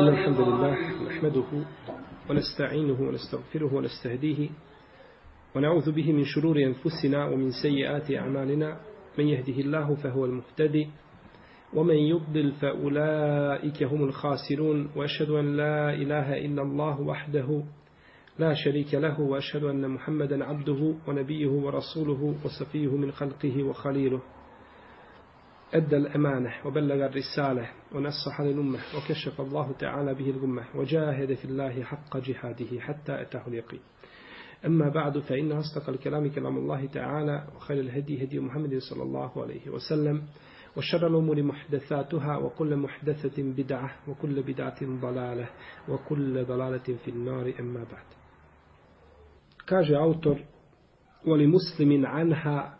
إن الحمد لله نحمده ونستعينه ونستغفره ونستهديه ونعوذ به من شرور أنفسنا ومن سيئات أعمالنا. من يهده الله فهو المهتدي ومن يضلل فأولئك هم الخاسرون. وأشهد أن لا إله إلا الله وحده لا شريك له وأشهد أن محمدا عبده ونبيه ورسوله وصفيه من خلقه وخليله. أدى الأمانة وبلغ الرسالة ونصح للأمة وكشف الله تعالى به الغمة وجاهد في الله حق جهاده حتى أتاه اليقين. أما بعد فإن أصدق الكلام كلام الله تعالى وخير الهدي هدي محمد صلى الله عليه وسلم وشر الأمور محدثاتها وكل محدثة بدعة وكل بدعة ضلالة وكل ضلالة في النار. أما بعد كاجي أوتر ولمسلم عنها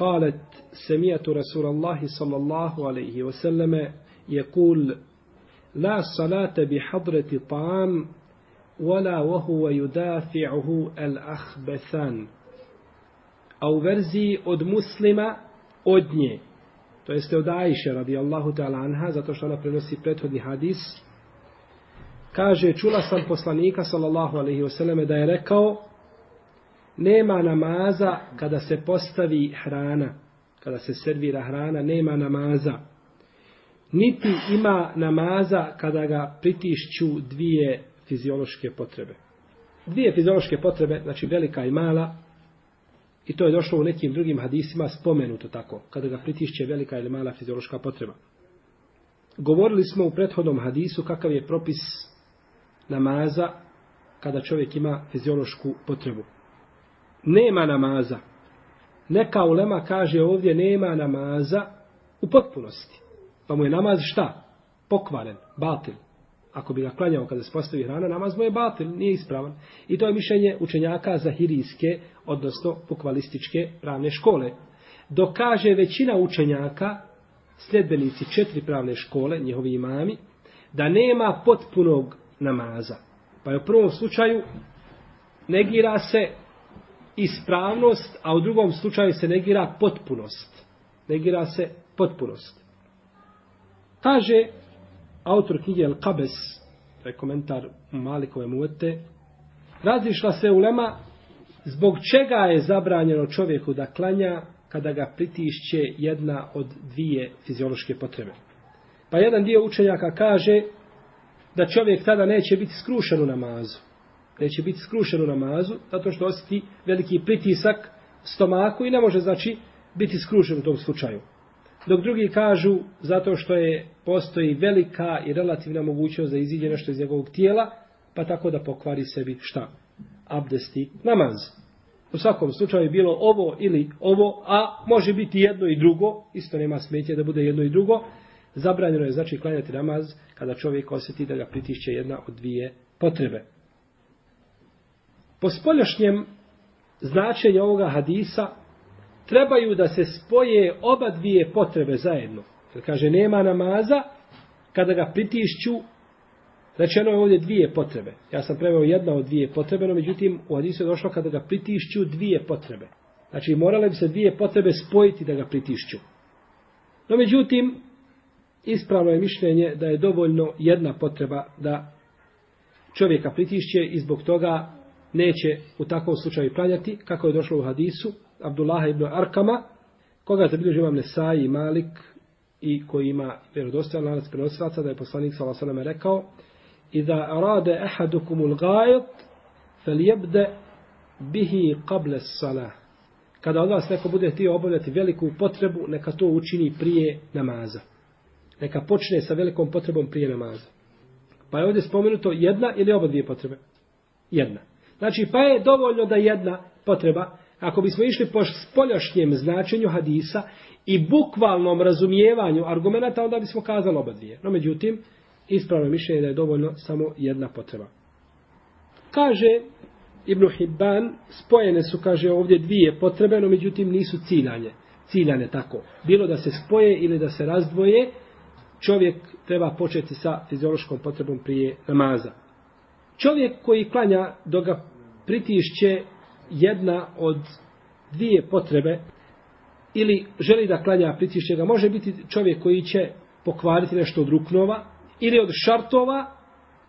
قالت سمعت رسول الله صلى الله عليه وسلم يقول لا صلاة بحضرة طعام ولا وهو يدافعه الأخبثان أو verzi od muslima od nje. To jeste od Ajše radijallahu ta'ala anha, zato što ona prenosi prethodni hadis. Kaže, čula sam poslanika sallallahu alaihi wasallam da je rekao nema namaza kada se postavi hrana, kada se servira hrana, nema namaza. Niti ima namaza kada ga pritišću dvije fiziološke potrebe. Dvije fiziološke potrebe, znači velika i mala, i to je došlo u nekim drugim hadisima spomenuto tako, kada ga pritišće velika ili mala fiziološka potreba. Govorili smo u prethodnom hadisu kakav je propis namaza kada čovjek ima fiziološku potrebu nema namaza. Neka ulema kaže ovdje nema namaza u potpunosti. Pa mu je namaz šta? Pokvaren, batil. Ako bi ga klanjao kada se postavi hrana, namaz mu je batil, nije ispravan. I to je mišljenje učenjaka zahirijske, odnosno pokvalističke pravne škole. Dok kaže većina učenjaka, sljedbenici četiri pravne škole, njihovi imami, da nema potpunog namaza. Pa je u prvom slučaju negira se ispravnost, a u drugom slučaju se negira potpunost. Negira se potpunost. Kaže autor knjige El Kabes, to je komentar Malikove muete, razišla se ulema zbog čega je zabranjeno čovjeku da klanja kada ga pritišće jedna od dvije fiziološke potrebe. Pa jedan dio učenjaka kaže da čovjek tada neće biti skrušen u namazu neće biti skrušen u namazu, zato što osjeti veliki pritisak stomaku i ne može, znači, biti skrušen u tom slučaju. Dok drugi kažu, zato što je postoji velika i relativna mogućnost da iziđe nešto iz njegovog tijela, pa tako da pokvari sebi šta? Abdesti namaz. U svakom slučaju je bilo ovo ili ovo, a može biti jedno i drugo, isto nema smetje da bude jedno i drugo, zabranjeno je znači klanjati namaz kada čovjek osjeti da ga pritišće jedna od dvije potrebe. Po spoljašnjem značenju ovoga hadisa trebaju da se spoje oba dvije potrebe zajedno. Jer kaže nema namaza kada ga pritišću Rečeno je ovdje dvije potrebe. Ja sam preveo jedna od dvije potrebe, no međutim u hadisu je došlo kada ga pritišću dvije potrebe. Znači morale bi se dvije potrebe spojiti da ga pritišću. No međutim, ispravno je mišljenje da je dovoljno jedna potreba da čovjeka pritišće i zbog toga neće u takvom slučaju klanjati, kako je došlo u hadisu, Abdullah ibn Arkama, koga zabilježi imam Nesai i Malik, i koji ima vjerodostojan lanac prenosilaca, da je poslanik sa vasanom rekao, i da arade ehadukumul gajot, fel jebde bihi qable salah. Kada od vas neko bude htio obavljati veliku potrebu, neka to učini prije namaza. Neka počne sa velikom potrebom prije namaza. Pa je ovdje spomenuto jedna ili oba dvije potrebe? Jedna. Znači, pa je dovoljno da jedna potreba, ako bismo išli po spoljašnjem značenju hadisa i bukvalnom razumijevanju argumenta, onda bismo kazali oba dvije. No, međutim, ispravno mišljenje da je dovoljno samo jedna potreba. Kaže Ibn Hibban, spojene su, kaže ovdje, dvije potrebe, no međutim nisu ciljanje. Ciljane tako. Bilo da se spoje ili da se razdvoje, čovjek treba početi sa fiziološkom potrebom prije namaza. Čovjek koji klanja do ga pritišće jedna od dvije potrebe ili želi da klanja pritišće ga, može biti čovjek koji će pokvariti nešto od ruknova ili od šartova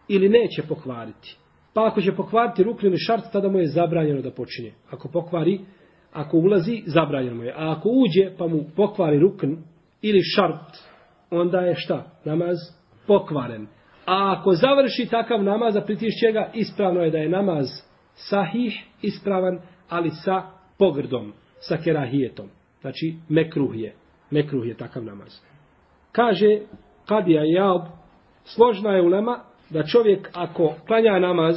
ili neće pokvariti. Pa ako će pokvariti rukn ili šart, tada mu je zabranjeno da počinje. Ako pokvari, ako ulazi, zabranjeno mu je. A ako uđe pa mu pokvari rukn ili šart, onda je šta? Namaz pokvaren. A ako završi takav namaz, a pritišće ga, ispravno je da je namaz sahih, ispravan, ali sa pogrdom, sa kerahijetom. Znači, mekruh je. Mekruh je takav namaz. Kaže, kadija Jaob, složna je ulema, da čovjek ako klanja namaz,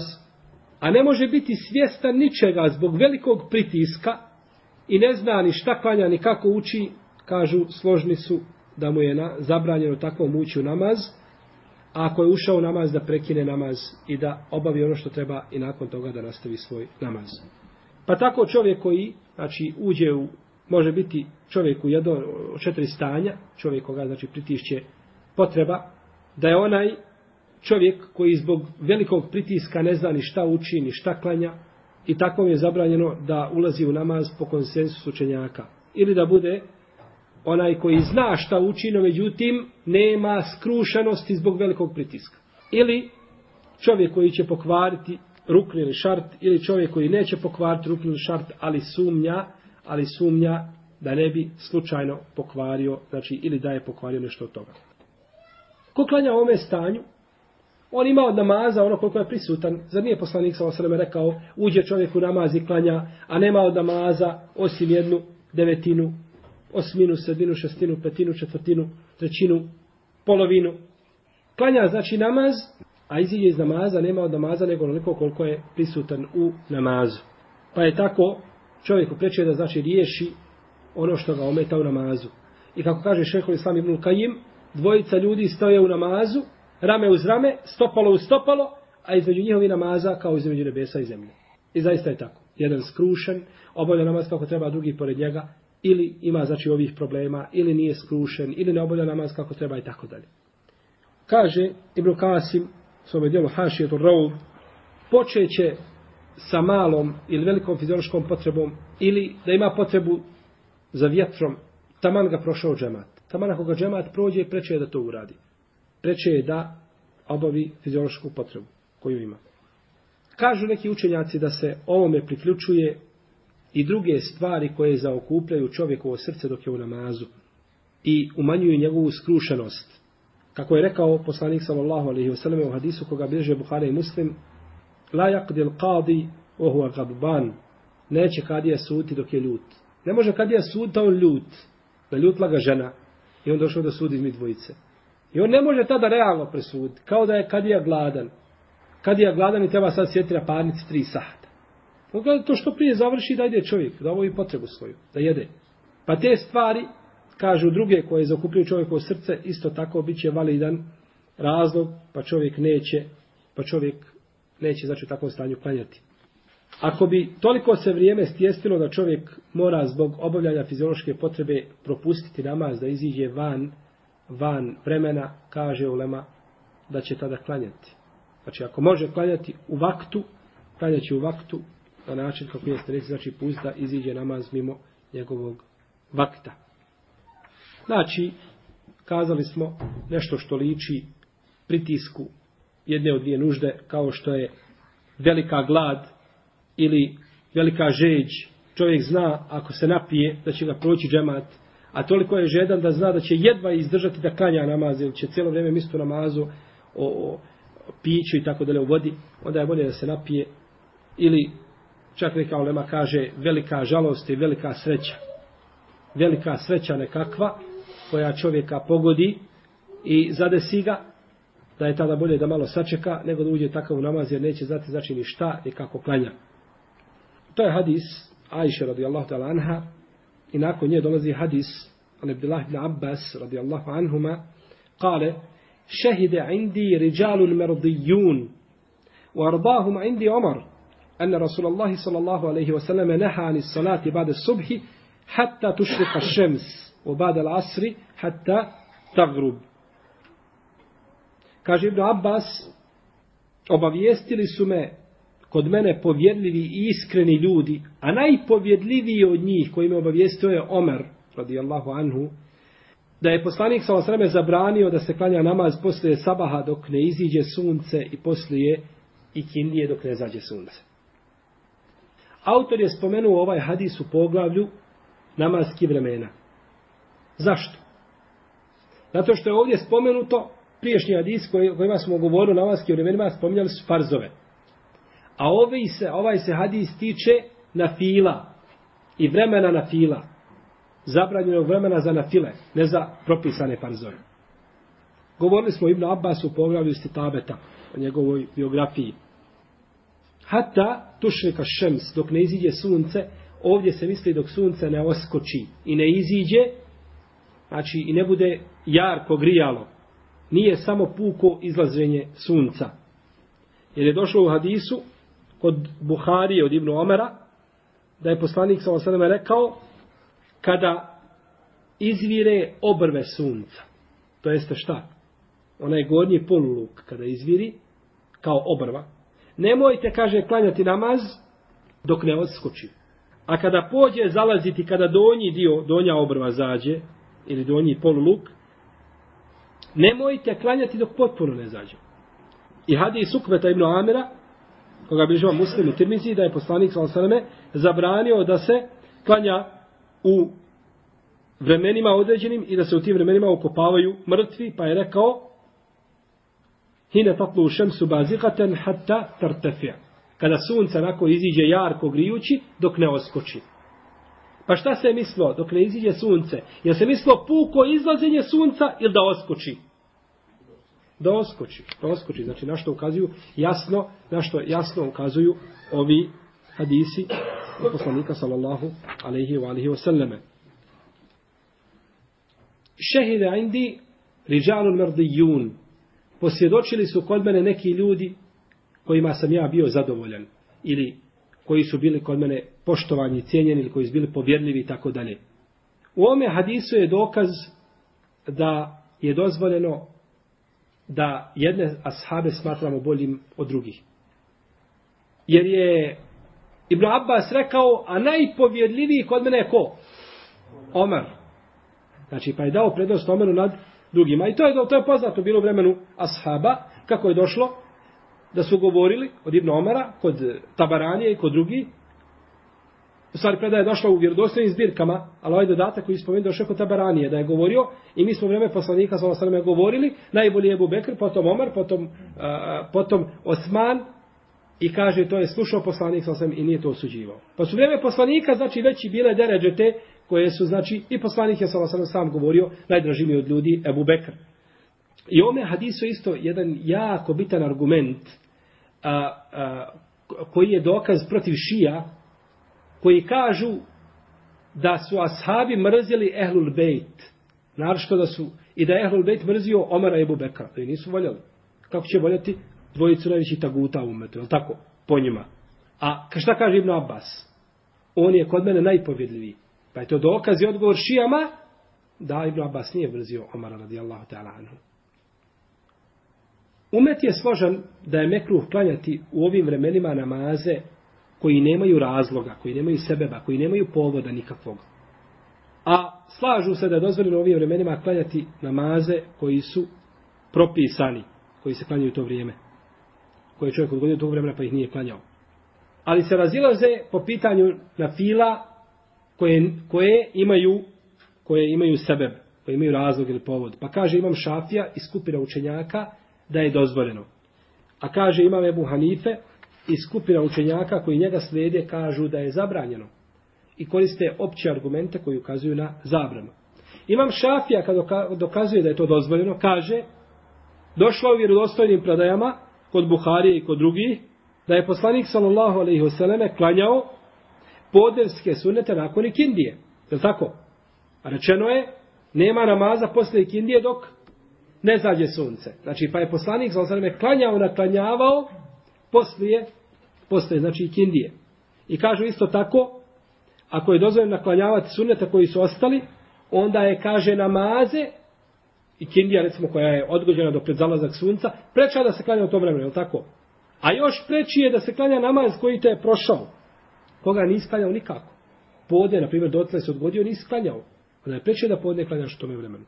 a ne može biti svjestan ničega zbog velikog pritiska i ne zna ni šta klanja ni kako uči, kažu složni su da mu je na, zabranjeno takvom ući u namaz, a ako je ušao u namaz da prekine namaz i da obavi ono što treba i nakon toga da nastavi svoj namaz. Pa tako čovjek koji znači, uđe u, može biti čovjek u jedno četiri stanja, čovjek koga znači, pritišće potreba, da je onaj čovjek koji zbog velikog pritiska ne zna ni šta uči, ni šta klanja, i takvom je zabranjeno da ulazi u namaz po konsensusu učenjaka. Ili da bude onaj koji zna šta učino, međutim nema skrušenosti zbog velikog pritiska. Ili čovjek koji će pokvariti rukni ili šart, ili čovjek koji neće pokvariti rukni ili šart, ali sumnja, ali sumnja da ne bi slučajno pokvario, znači ili da je pokvario nešto od toga. Ko klanja u ome stanju, on ima od namaza ono koliko je prisutan. Zar nije poslanik sa osreme rekao, uđe čovjek u namaz i klanja, a nema od namaza osim jednu devetinu, osminu, sedminu, šestinu, petinu, četvrtinu, trećinu, polovinu. Klanja znači namaz, a iziđe iz namaza, nema od namaza nego onoliko koliko je prisutan u namazu. Pa je tako čovjeku preče da znači riješi ono što ga ometa u namazu. I kako kaže šeho Islam ibn Kajim, dvojica ljudi stoje u namazu, rame uz rame, stopalo uz stopalo, a između njihovi namaza kao između nebesa i zemlje. I zaista je tako. Jedan skrušen, obavlja namaz kako treba, drugi pored njega, ili ima znači ovih problema, ili nije skrušen, ili ne obavlja namaz kako treba i tako dalje. Kaže Ibn Kasim, s ovoj djelu Hašijetu Raub, počeće sa malom ili velikom fiziološkom potrebom, ili da ima potrebu za vjetrom, taman ga prošao džemat. Taman ako ga džemat prođe, preče je da to uradi. Preče je da obavi fiziološku potrebu koju ima. Kažu neki učenjaci da se ovome priključuje i druge stvari koje zaokupljaju čovjekovo srce dok je u namazu i umanjuju njegovu skrušenost. Kako je rekao poslanik sallallahu alejhi ve sellem u hadisu koga bilježe Buhari i Muslim, la yaqdi al-qadi wa huwa ghadban. Neće kadija suditi dok je ljut. Ne može kadija suditi on ljut. Da ljutla ga žena i on došao da sudi između dvojice. I on ne može tada realno presuditi, kao da je kadija gladan. Kadija gladan i treba sad sjetiti na parnici tri sahata. Pogledaj to što prije završi da ide čovjek, da obavi potrebu svoju, da jede. Pa te stvari, kažu druge koje zakupljuju čovjekovo srce, isto tako bit će validan razlog, pa čovjek neće, pa čovjek neće znači u takvom stanju klanjati. Ako bi toliko se vrijeme stjestilo da čovjek mora zbog obavljanja fiziološke potrebe propustiti namaz, da iziđe van, van vremena, kaže ulema, da će tada klanjati. Znači, ako može klanjati u vaktu, klanjaći u vaktu, na način kako jeste reći, znači pust da iziđe namaz mimo njegovog vakta. Znači, kazali smo nešto što liči pritisku jedne od dvije nužde, kao što je velika glad ili velika žeđ. Čovjek zna, ako se napije, da će ga proći džemat, a toliko je žedan da zna da će jedva izdržati da kanja namaz, ili će cijelo vrijeme misto namazu o, o piću i tako dalje u vodi, onda je bolje da se napije. Ili čak neka olema kaže velika žalost i velika sreća. Velika sreća nekakva koja čovjeka pogodi i zadesi ga da je tada bolje da malo sačeka nego da uđe takav u namaz jer neće znati znači ni šta i kako klanja. To je hadis Aisha radijallahu ta'ala anha i nakon nje dolazi hadis an Abdullah ibn Abbas radijallahu anhuma kale šehide indi rijalun merdijun وارضاهم عندي عمر أن رسول الله صلى الله عليه وسلم نهى عن الصلاة بعد الصبح حتى تشرق الشمس وبعد العصر حتى تغرب Kaže Ibn Abbas, obavijestili su me kod mene povjedljivi i iskreni ljudi, a najpovjedljiviji od njih koji me obavijestio je Omer, radijallahu anhu, da je poslanik sa osreme zabranio da se klanja namaz poslije sabaha dok ne iziđe sunce i poslije i kindije dok ne zađe sunce. Autor je spomenuo ovaj hadis u poglavlju namazki vremena. Zašto? Zato što je ovdje spomenuto priješnji hadis koji, kojima smo govorili na namazki vremenima, spominjali su farzove. A ovaj se, ovaj se hadis tiče na fila i vremena na fila. Zabranjenog vremena za nafile, ne za propisane farzove. Govorili smo Ibn Abbas u poglavlju Stitabeta, o njegovoj biografiji. Hata tušrika šems, dok ne iziđe sunce, ovdje se misli dok sunce ne oskoči i ne iziđe, znači i ne bude jarko grijalo. Nije samo puko izlazenje sunca. Jer je došlo u hadisu kod Buharije od Ibnu Omera, da je poslanik sa osadama rekao, kada izvire obrve sunca, to jeste šta? Onaj gornji poluluk kada izviri, kao obrva, nemojte, kaže, klanjati namaz dok ne odskoči. A kada pođe zalaziti, kada donji dio, donja obrva zađe, ili donji poluluk, nemojte klanjati dok potpuno ne zađe. I hadis Ukveta ibn Amira, koga bližava muslim u Tirmizi, da je poslanik Salasaleme zabranio da se klanja u vremenima određenim i da se u tim vremenima okopavaju mrtvi, pa je rekao hine tatlu šemsu bazikaten hatta tartefija. Kada sunce nako iziđe jarko grijući, dok ne oskoči. Pa šta se je mislo dok ne iziđe sunce? Je se mislo puko izlazenje sunca ili da oskoči? Da oskoči. Da oskoči. Znači na što ukazuju jasno, na što jasno ukazuju ovi hadisi poslanika sallallahu alaihi wa alihi wa sallame. Šehide indi riđanun mrdijun. Posvjedočili su kod mene neki ljudi kojima sam ja bio zadovoljan. Ili koji su bili kod mene poštovani, cijenjeni ili koji su bili povjerljivi i tako dalje. U ome hadisu je dokaz da je dozvoljeno da jedne ashabe smatramo boljim od drugih. Jer je Ibn Abbas rekao, a najpovjerljiviji kod mene je ko? Omer. Znači, pa je dao prednost Omeru nad drugima. I to je, to je poznato bilo vremenu ashaba, kako je došlo, da su govorili od Ibn Omara, kod Tabaranije i kod drugi. U stvari predaje je došla u vjerodostojnim zbirkama, ali ovaj dodatak koji spomenuo došao kod Tabaranije, da je govorio, i mi smo vreme poslanika sa osadama govorili, najbolji je Ebu Bekr, potom Omar, potom, uh, potom Osman, i kaže to je slušao poslanik sa sam i nije to osuđivao. Pa su vrijeme poslanika, znači već i bile deređe te, koje su, znači, i poslanik je sa osadama sam govorio, najdražimi od ljudi, Ebu Bekr. I ome hadisu isto jedan jako bitan argument, a, a, koji je dokaz protiv šija, koji kažu da su ashabi mrzili Ehlul Bejt. Naravno da su, i da je Ehlul Bejt mrzio Omara i Ebu Bekra. To nisu voljeli. Kako će voljeti dvojicu najvećih taguta u umetu, je tako? Po njima. A šta kaže Ibn Abbas? On je kod mene najpovjedljiviji. Pa je to dokaz i odgovor šijama da Ibn Abbas nije mrzio Omara radijallahu ta'ala anhu. Umet je složan da je mekruh klanjati u ovim vremenima namaze koji nemaju razloga, koji nemaju sebeba, koji nemaju povoda nikakvog. A slažu se da je dozvoljeno u ovim vremenima klanjati namaze koji su propisani, koji se klanjaju u to vrijeme. Koje čovjek odgodio tog vremena pa ih nije klanjao. Ali se razilaze po pitanju na fila koje, koje imaju koje imaju sebeb, koje imaju razlog ili povod. Pa kaže imam šafija i skupina učenjaka da je dozvoljeno. A kaže imam Ebu Hanife i skupina učenjaka koji njega slijede kažu da je zabranjeno. I koriste opće argumente koji ukazuju na zabranu. Imam Šafija kad dokazuje da je to dozvoljeno, kaže došlo u vjerodostojnim predajama kod Buharije i kod drugih da je poslanik sallallahu alejhi ve selleme klanjao podevske sunete nakon ikindije. Je tako? A rečeno je nema namaza posle ikindije dok ne zađe sunce. Znači, pa je poslanik za osrame klanjao, naklanjavao poslije, poslije, znači, ikindije. I kažu isto tako, ako je dozvoljeno naklanjavati sunete koji su ostali, onda je, kaže, namaze, i kindija, recimo, koja je odgođena do pred zalazak sunca, preča da se klanja u tom vremenu, je tako? A još preći je da se klanja namaz koji te je prošao. Koga nisi klanjao nikako. Podne, na primjer, dotle se odgodio, nisi klanjao. Onda je preče da podne klanjaš u tome vremenu.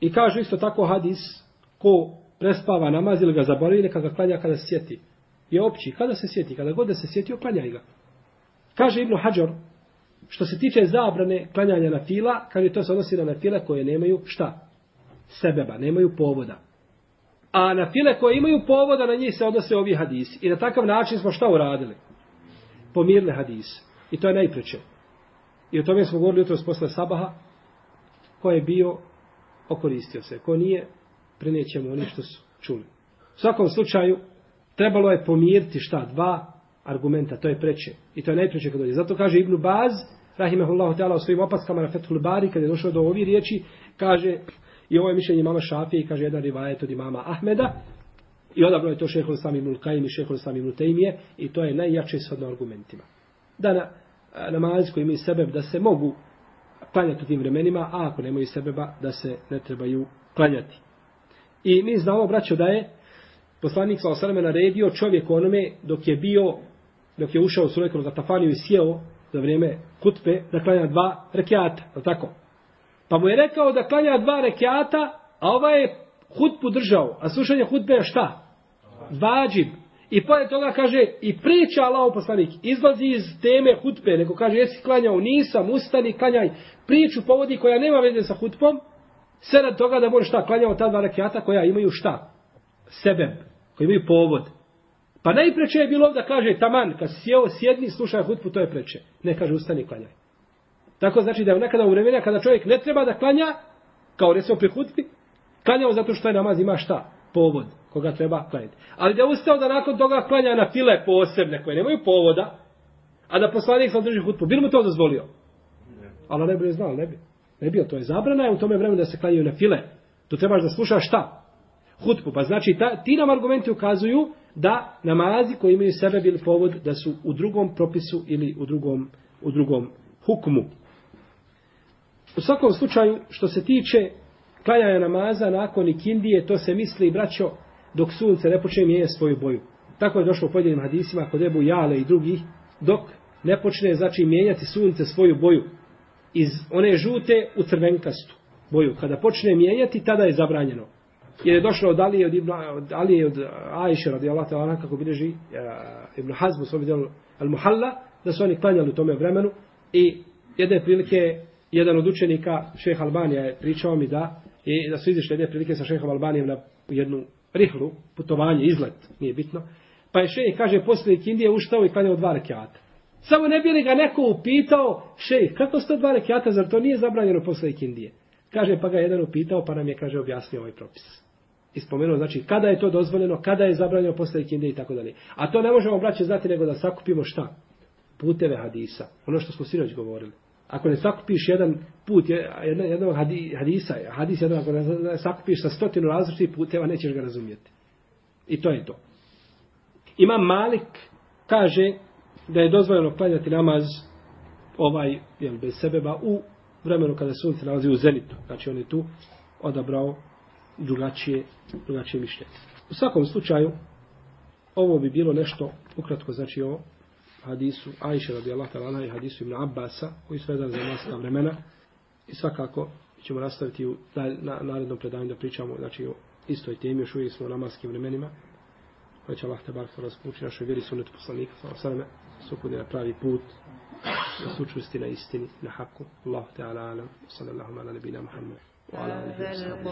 I kaže isto tako hadis, ko prespava namaz ili ga zaboravi, neka ga klanja kada se sjeti. Je opći, kada se sjeti, kada god da se sjeti, oklanjaj ga. Kaže Ibnu Hađor, što se tiče zabrane klanjanja na fila, kaže to se odnosi na file koje nemaju šta? Sebeba, nemaju povoda. A na file koje imaju povoda, na njih se odnose ovi hadisi. I na takav način smo šta uradili? Pomirne hadise. I to je najpreće. I o tome smo govorili jutro posle sabaha, ko je bio, okoristio se. Ko nije, prenećemo oni što su čuli. U svakom slučaju, trebalo je pomiriti šta? Dva argumenta, to je preče. I to je najpreće kad dođe. Zato kaže Ibnu Baz, rahimehullahu ta'ala, u svojim opaskama na Fethul Bari, kad je došao do ovih riječi, kaže, i ovo je mišljenje mama Šafije, kaže jedan rivajet od imama Ahmeda, i odabro je to šehol sami ibn i šehol sami ibn i to je najjače shodno argumentima. Da na namaz koji imaju sebeb da se mogu klanjati u tim vremenima, a ako nemaju sebeba, da se ne trebaju klanjati. I mi znamo, braćo, da je poslanik sa osaleme naredio čovjek onome dok je bio, dok je ušao u Sulejkonu Gatafaniju i sjeo za vrijeme kutbe, da klanja dva rekiata, je tako? Pa mu je rekao da klanja dva rekiata, a ovaj je hutbu držao, a slušanje hutbe je šta? Vađib. I pored toga kaže, i priča Allaho poslanik, izlazi iz teme hutbe, nego kaže, jesi klanjao, nisam, ustani, klanjaj, priču povodi koja nema veze sa hutbom, sve rad toga da možeš šta, klanjao ta dva rakijata koja imaju šta? Sebe, koji imaju povod. Pa najpreče je bilo da kaže, taman, kad sjeo, sjedni, slušaj hutbu, to je preče. Ne kaže, ustani, klanjaj. Tako znači da je nekada u vremena kada čovjek ne treba da klanja, kao recimo pri hutbi, klanjao zato što je namaz ima šta? Povod koga treba klanjati. Ali da je ustao da nakon toga klanja na file posebne koje nemaju povoda, a da poslanik sam drži hutbu, bil mu to dozvolio? Ali ne bi znao, ne bi. Ne bi, to je zabrana je u tome vremenu da se klanjaju na file. To trebaš da slušaš šta? Hutbu. Pa znači, ta, ti nam argumenti ukazuju da namazi koji imaju sebe bili povod da su u drugom propisu ili u drugom, u drugom hukmu. U svakom slučaju, što se tiče Klanjanje namaza nakon ikindije, to se misli, braćo, dok sunce ne počne mijenjati svoju boju. Tako je došlo u pojedinim hadisima kod Ebu Jale i drugih, dok ne počne znači mijenjati sunce svoju boju iz one žute u crvenkastu boju. Kada počne mijenjati, tada je zabranjeno. Jer je došlo od Alije, od, Ibn, od Alije, od Ajše, radi Allah, ta'ala, kako bilježi uh, Ibn Hazm u svom Al-Muhalla, da su oni klanjali u tome vremenu i jedne prilike jedan od učenika, šejh Albanija, je pričao mi da, i da su izišli jedne prilike sa šehom Albanijem na jednu rihlu, putovanje, izlet, nije bitno. Pa je šejh, kaže, poslije Indije uštao i klanjao dva rekiata. Samo ne bi li ga neko upitao, šejh, kako sto dva rekiata, zar to nije zabranjeno poslije Indije? Kaže, pa ga jedan upitao, pa nam je, kaže, objasnio ovaj propis. I spomenuo, znači, kada je to dozvoljeno, kada je zabranjeno poslije Indije i tako dalje. A to ne možemo, braće, znati nego da sakupimo šta? Puteve hadisa. Ono što smo sinoć govorili. Ako ne sakupiš jedan put, jedan, jedan hadisa, hadis jedan, ako ne sakupiš sa stotinu različitih puteva, nećeš ga razumijeti. I to je to. Ima Malik, kaže da je dozvoljeno klanjati namaz ovaj, jel, bez sebeba, u vremenu kada sunce nalazi u zenitu. Znači on je tu odabrao drugačije, drugačije mišljenje. U svakom slučaju, ovo bi bilo nešto, ukratko znači o hadisu Ajše radijallahu ta'ala i hadisu Ibn Abbasa koji su vezani za naska vremena. I svakako ćemo nastaviti u na, narednom predanju da pričamo znači o istoj temi još uvijek smo u namaskim vremenima. Pa će Allah te bar to razpući našoj vjeri sunet poslanika sa osaleme sukudi na pravi put da su učvrsti na istini na haku. Allah te ala alam. Sallallahu ala nebina Muhammed. Wa ala alihi wa sallam